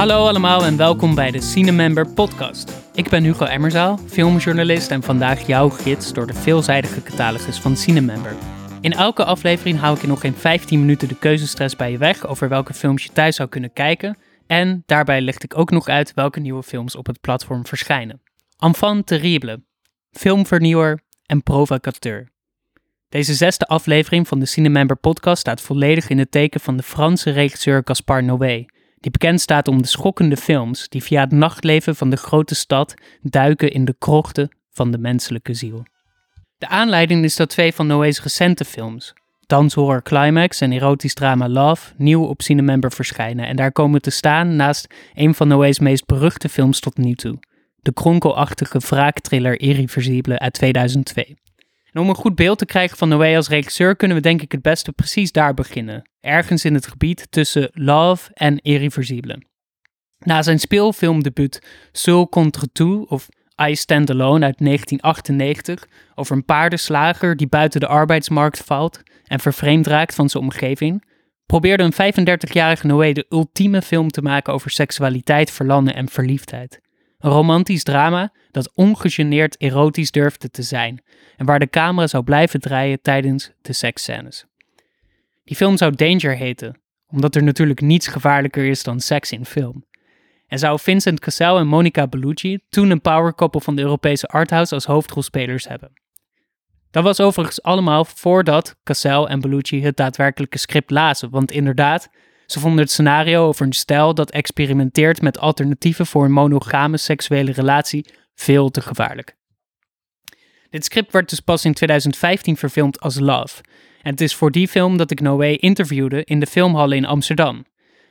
Hallo allemaal en welkom bij de Cinemember podcast. Ik ben Hugo Emmerzaal, filmjournalist en vandaag jouw gids door de veelzijdige catalogus van Cinemember. In elke aflevering hou ik in nog geen 15 minuten de keuzestress bij je weg over welke films je thuis zou kunnen kijken. En daarbij licht ik ook nog uit welke nieuwe films op het platform verschijnen. Enfant terrible, filmvernieuwer en provocateur. Deze zesde aflevering van de Cinemember podcast staat volledig in het teken van de Franse regisseur Gaspard Noé, die bekend staat om de schokkende films die via het nachtleven van de grote stad duiken in de krochten van de menselijke ziel. De aanleiding is dat twee van Noé's recente films, Danshorror Climax en erotisch drama Love, nieuw op Cinemember verschijnen en daar komen te staan naast een van Noé's meest beruchte films tot nu toe, de kronkelachtige wraaktriller Irreversible uit 2002. En om een goed beeld te krijgen van Noé als regisseur kunnen we denk ik het beste precies daar beginnen. Ergens in het gebied tussen Love en Irreversible. Na zijn speelfilmdebuut Seul contre tout of I Stand Alone uit 1998 over een paardenslager die buiten de arbeidsmarkt valt en vervreemd raakt van zijn omgeving, probeerde een 35-jarige Noé de ultieme film te maken over seksualiteit, verlangen en verliefdheid. Een romantisch drama dat ongegeneerd erotisch durfde te zijn en waar de camera zou blijven draaien tijdens de seksscènes. Die film zou Danger heten, omdat er natuurlijk niets gevaarlijker is dan seks in film. En zou Vincent Cassel en Monica Bellucci, toen een powerkoppel van de Europese arthouse, als hoofdrolspelers hebben. Dat was overigens allemaal voordat Cassel en Bellucci het daadwerkelijke script lazen, want inderdaad, ze vonden het scenario over een stijl dat experimenteert met alternatieven voor een monogame seksuele relatie veel te gevaarlijk. Dit script werd dus pas in 2015 verfilmd als Love. En het is voor die film dat ik Noé interviewde in de filmhallen in Amsterdam.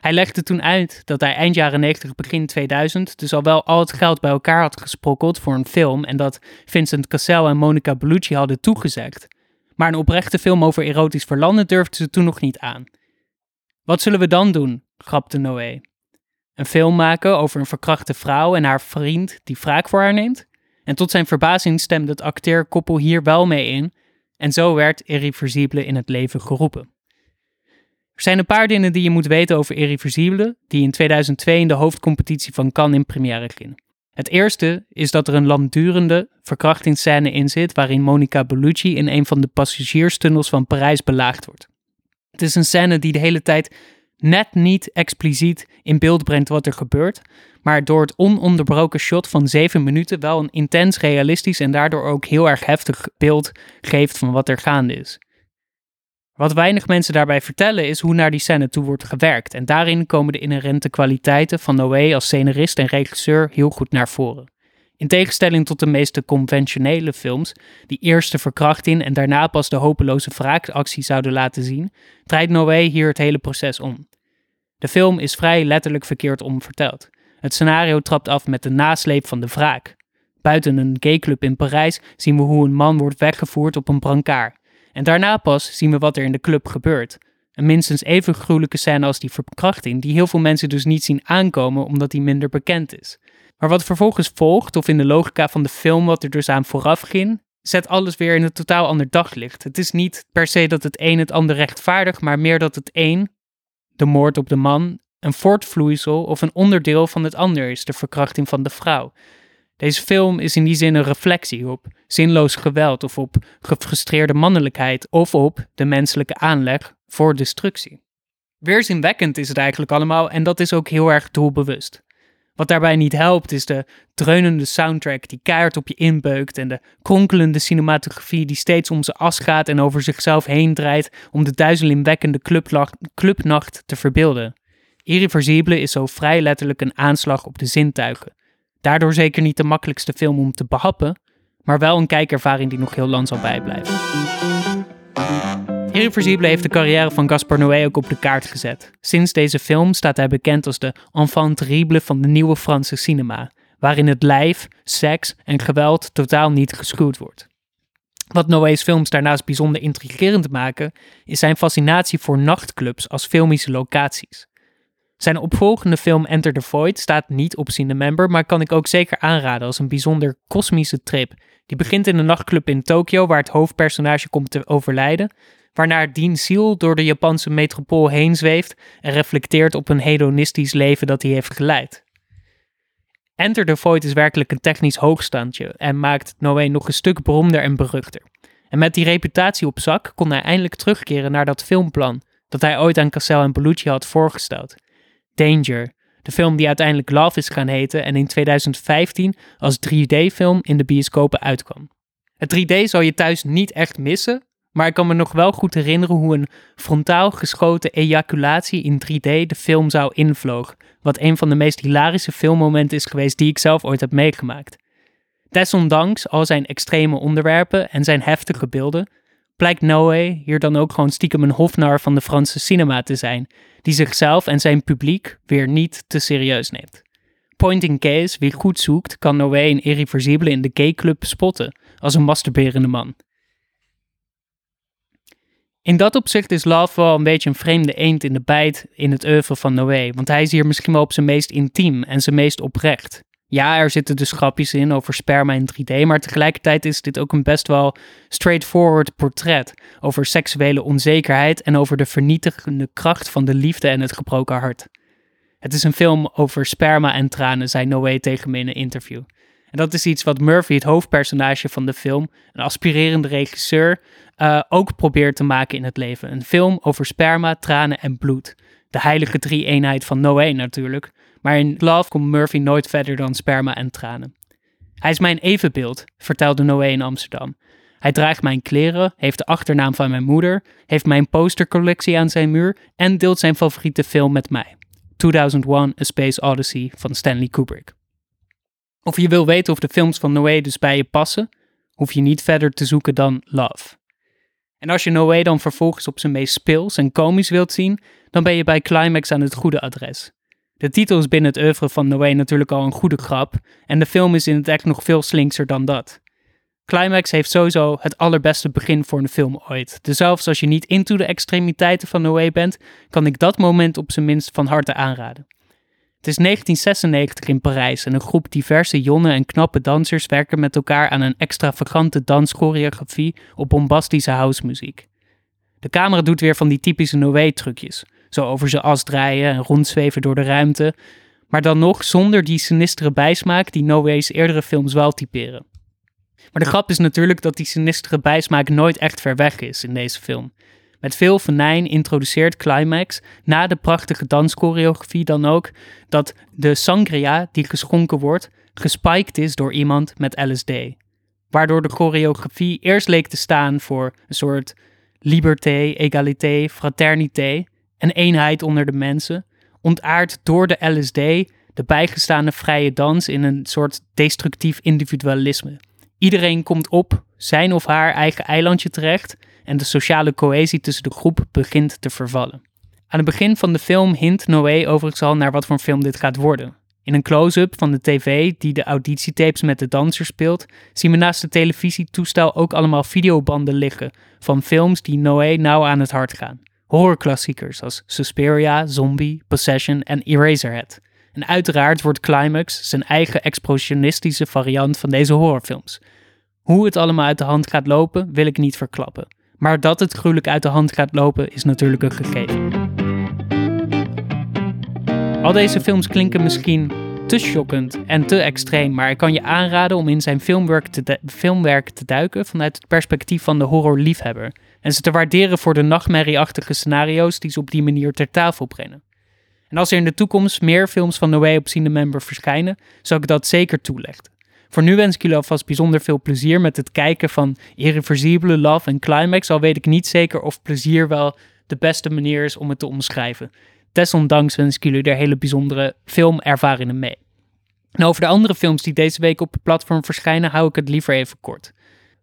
Hij legde toen uit dat hij eind jaren 90, begin 2000 dus al wel al het geld bij elkaar had gesprokkeld voor een film en dat Vincent Cassel en Monica Bellucci hadden toegezegd. Maar een oprechte film over erotisch verlangen durfden ze toen nog niet aan. Wat zullen we dan doen? grapte Noé. Een film maken over een verkrachte vrouw en haar vriend die wraak voor haar neemt? En tot zijn verbazing stemde het acteerkoppel hier wel mee in, en zo werd Irreversible in het leven geroepen. Er zijn een paar dingen die je moet weten over Irreversible, die in 2002 in de hoofdcompetitie van Cannes in première gingen. Het eerste is dat er een langdurende verkrachtingsscène in zit waarin Monica Bellucci in een van de passagierstunnels van Parijs belaagd wordt. Het is een scène die de hele tijd net niet expliciet in beeld brengt wat er gebeurt, maar door het ononderbroken shot van 7 minuten wel een intens realistisch en daardoor ook heel erg heftig beeld geeft van wat er gaande is. Wat weinig mensen daarbij vertellen is hoe naar die scène toe wordt gewerkt en daarin komen de inherente kwaliteiten van Noé als scenarist en regisseur heel goed naar voren. In tegenstelling tot de meeste conventionele films, die eerst de verkrachting en daarna pas de hopeloze wraakactie zouden laten zien, draait Noé hier het hele proces om. De film is vrij letterlijk verkeerd om verteld. Het scenario trapt af met de nasleep van de wraak. Buiten een gayclub in Parijs zien we hoe een man wordt weggevoerd op een brancard. En daarna pas zien we wat er in de club gebeurt. Een minstens even gruwelijke scène als die verkrachting, die heel veel mensen dus niet zien aankomen omdat die minder bekend is. Maar wat vervolgens volgt, of in de logica van de film wat er dus aan vooraf ging, zet alles weer in een totaal ander daglicht. Het is niet per se dat het een het ander rechtvaardigt, maar meer dat het een, de moord op de man, een voortvloeisel of een onderdeel van het ander is, de verkrachting van de vrouw. Deze film is in die zin een reflectie op zinloos geweld of op gefrustreerde mannelijkheid of op de menselijke aanleg voor destructie. Weerzinwekkend is het eigenlijk allemaal en dat is ook heel erg doelbewust. Wat daarbij niet helpt is de dreunende soundtrack die keihard op je inbeukt en de kronkelende cinematografie die steeds om zijn as gaat en over zichzelf heen draait om de duizelingwekkende clubnacht te verbeelden. Irreversible is zo vrij letterlijk een aanslag op de zintuigen. Daardoor zeker niet de makkelijkste film om te behappen, maar wel een kijkervaring die nog heel lang zal bijblijven. Irreversible heeft de carrière van Gaspar Noé ook op de kaart gezet. Sinds deze film staat hij bekend als de enfant terrible van de nieuwe Franse cinema, waarin het lijf, seks en geweld totaal niet geschuwd wordt. Wat Noé's films daarnaast bijzonder intrigerend maken, is zijn fascinatie voor nachtclubs als filmische locaties. Zijn opvolgende film Enter the Void staat niet op Cinemember, maar kan ik ook zeker aanraden als een bijzonder kosmische trip. Die begint in een nachtclub in Tokio, waar het hoofdpersonage komt te overlijden, waarna Dean Seal door de Japanse metropool heen zweeft en reflecteert op een hedonistisch leven dat hij heeft geleid. Enter the Void is werkelijk een technisch hoogstandje en maakt Noé nog een stuk beroemder en beruchter. En met die reputatie op zak kon hij eindelijk terugkeren naar dat filmplan dat hij ooit aan Cassel en Bellucci had voorgesteld. Danger, de film die uiteindelijk Love is gaan heten en in 2015 als 3D-film in de bioscopen uitkwam. Het 3D zou je thuis niet echt missen, maar ik kan me nog wel goed herinneren hoe een frontaal geschoten ejaculatie in 3D de film zou invloog, wat een van de meest hilarische filmmomenten is geweest die ik zelf ooit heb meegemaakt. Desondanks al zijn extreme onderwerpen en zijn heftige beelden, blijkt Noé hier dan ook gewoon stiekem een hofnar van de Franse cinema te zijn, die zichzelf en zijn publiek weer niet te serieus neemt. Pointing case, wie goed zoekt, kan Noé een irreversibele in de gayclub spotten, als een masturberende man. In dat opzicht is Love wel een beetje een vreemde eend in de bijt in het oeuvre van Noé, want hij is hier misschien wel op zijn meest intiem en zijn meest oprecht. Ja, er zitten dus grapjes in over sperma in 3D, maar tegelijkertijd is dit ook een best wel straightforward portret over seksuele onzekerheid en over de vernietigende kracht van de liefde en het gebroken hart. Het is een film over sperma en tranen, zei Noé tegen me in een interview. En dat is iets wat Murphy, het hoofdpersonage van de film, een aspirerende regisseur, uh, ook probeert te maken in het leven. Een film over sperma, tranen en bloed. De heilige drie-eenheid van Noé natuurlijk. Maar in Love komt Murphy nooit verder dan sperma en tranen. Hij is mijn evenbeeld, vertelde Noé in Amsterdam. Hij draagt mijn kleren, heeft de achternaam van mijn moeder, heeft mijn postercollectie aan zijn muur en deelt zijn favoriete film met mij. 2001 A Space Odyssey van Stanley Kubrick. Of je wil weten of de films van Noé dus bij je passen, hoef je niet verder te zoeken dan Love. En als je Noé dan vervolgens op zijn meest speels en komisch wilt zien, dan ben je bij Climax aan het goede adres. De titel is binnen het oeuvre van Noé natuurlijk al een goede grap, en de film is in het echt nog veel slinkser dan dat. Climax heeft sowieso het allerbeste begin voor een film ooit. Dus zelfs als je niet into de extremiteiten van Noé bent, kan ik dat moment op zijn minst van harte aanraden. Het is 1996 in Parijs en een groep diverse jonge en knappe dansers werken met elkaar aan een extravagante danschoreografie op bombastische housemuziek. De camera doet weer van die typische Noé-trucjes, zo over zijn as draaien en rondzweven door de ruimte, maar dan nog zonder die sinistere bijsmaak die Noé's eerdere films wel typeren. Maar de grap is natuurlijk dat die sinistere bijsmaak nooit echt ver weg is in deze film. Met veel venijn introduceert Climax, na de prachtige danschoreografie dan ook, dat de sangria die geschonken wordt, gespiked is door iemand met LSD. Waardoor de choreografie eerst leek te staan voor een soort liberté, egalité, fraternité en eenheid onder de mensen, ontaard door de LSD de bijgestaande vrije dans in een soort destructief individualisme. Iedereen komt op zijn of haar eigen eilandje terecht en de sociale cohesie tussen de groep begint te vervallen. Aan het begin van de film hint Noé overigens al naar wat voor film dit gaat worden. In een close-up van de tv die de auditietapes met de danser speelt, zien we naast het televisietoestel ook allemaal videobanden liggen van films die Noé nauw aan het hart gaan. Horrorklassiekers als Suspiria, Zombie, Possession en Eraserhead. En uiteraard wordt Climax zijn eigen expressionistische variant van deze horrorfilms. Hoe het allemaal uit de hand gaat lopen, wil ik niet verklappen. Maar dat het gruwelijk uit de hand gaat lopen is natuurlijk een gegeven. Al deze films klinken misschien te shockend en te extreem, maar ik kan je aanraden om in zijn filmwerk te, filmwerk te duiken vanuit het perspectief van de horrorliefhebber en ze te waarderen voor de nachtmerrieachtige scenario's die ze op die manier ter tafel brengen. En als er in de toekomst meer films van Noé op Cinemember verschijnen, zal ik dat zeker toelichten. Voor nu wens ik jullie alvast bijzonder veel plezier met het kijken van Irreversibele, Love en Climax, al weet ik niet zeker of plezier wel de beste manier is om het te omschrijven. Desondanks wens ik jullie er hele bijzondere filmervaringen mee. En over de andere films die deze week op het platform verschijnen, hou ik het liever even kort.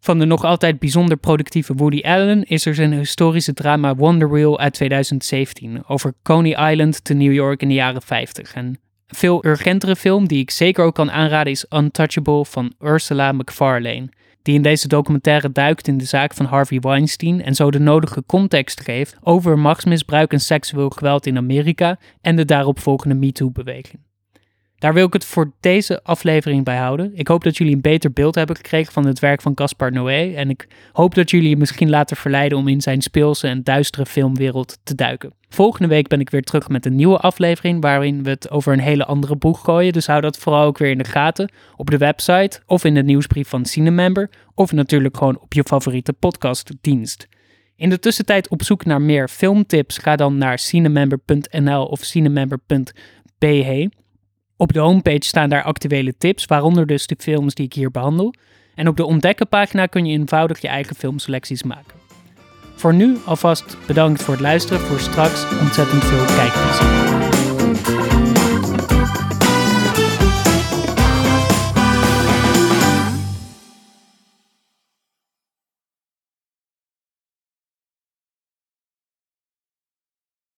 Van de nog altijd bijzonder productieve Woody Allen is er zijn historische drama Wonder Wheel uit 2017 over Coney Island te New York in de jaren 50. En veel urgentere film die ik zeker ook kan aanraden is Untouchable van Ursula McFarlane. Die in deze documentaire duikt in de zaak van Harvey Weinstein en zo de nodige context geeft over machtsmisbruik en seksueel geweld in Amerika en de daaropvolgende MeToo-beweging. Daar wil ik het voor deze aflevering bij houden. Ik hoop dat jullie een beter beeld hebben gekregen van het werk van Caspar Noé. En ik hoop dat jullie je misschien laten verleiden om in zijn speelse en duistere filmwereld te duiken. Volgende week ben ik weer terug met een nieuwe aflevering waarin we het over een hele andere boeg gooien. Dus hou dat vooral ook weer in de gaten op de website of in de nieuwsbrief van Cinemember. Of natuurlijk gewoon op je favoriete podcastdienst. In de tussentijd op zoek naar meer filmtips ga dan naar cinemember.nl of cinemember.be. Op de homepage staan daar actuele tips, waaronder dus de films die ik hier behandel. En op de ontdekkenpagina kun je eenvoudig je eigen filmselecties maken. Voor nu alvast bedankt voor het luisteren. Voor straks ontzettend veel kijkplezier.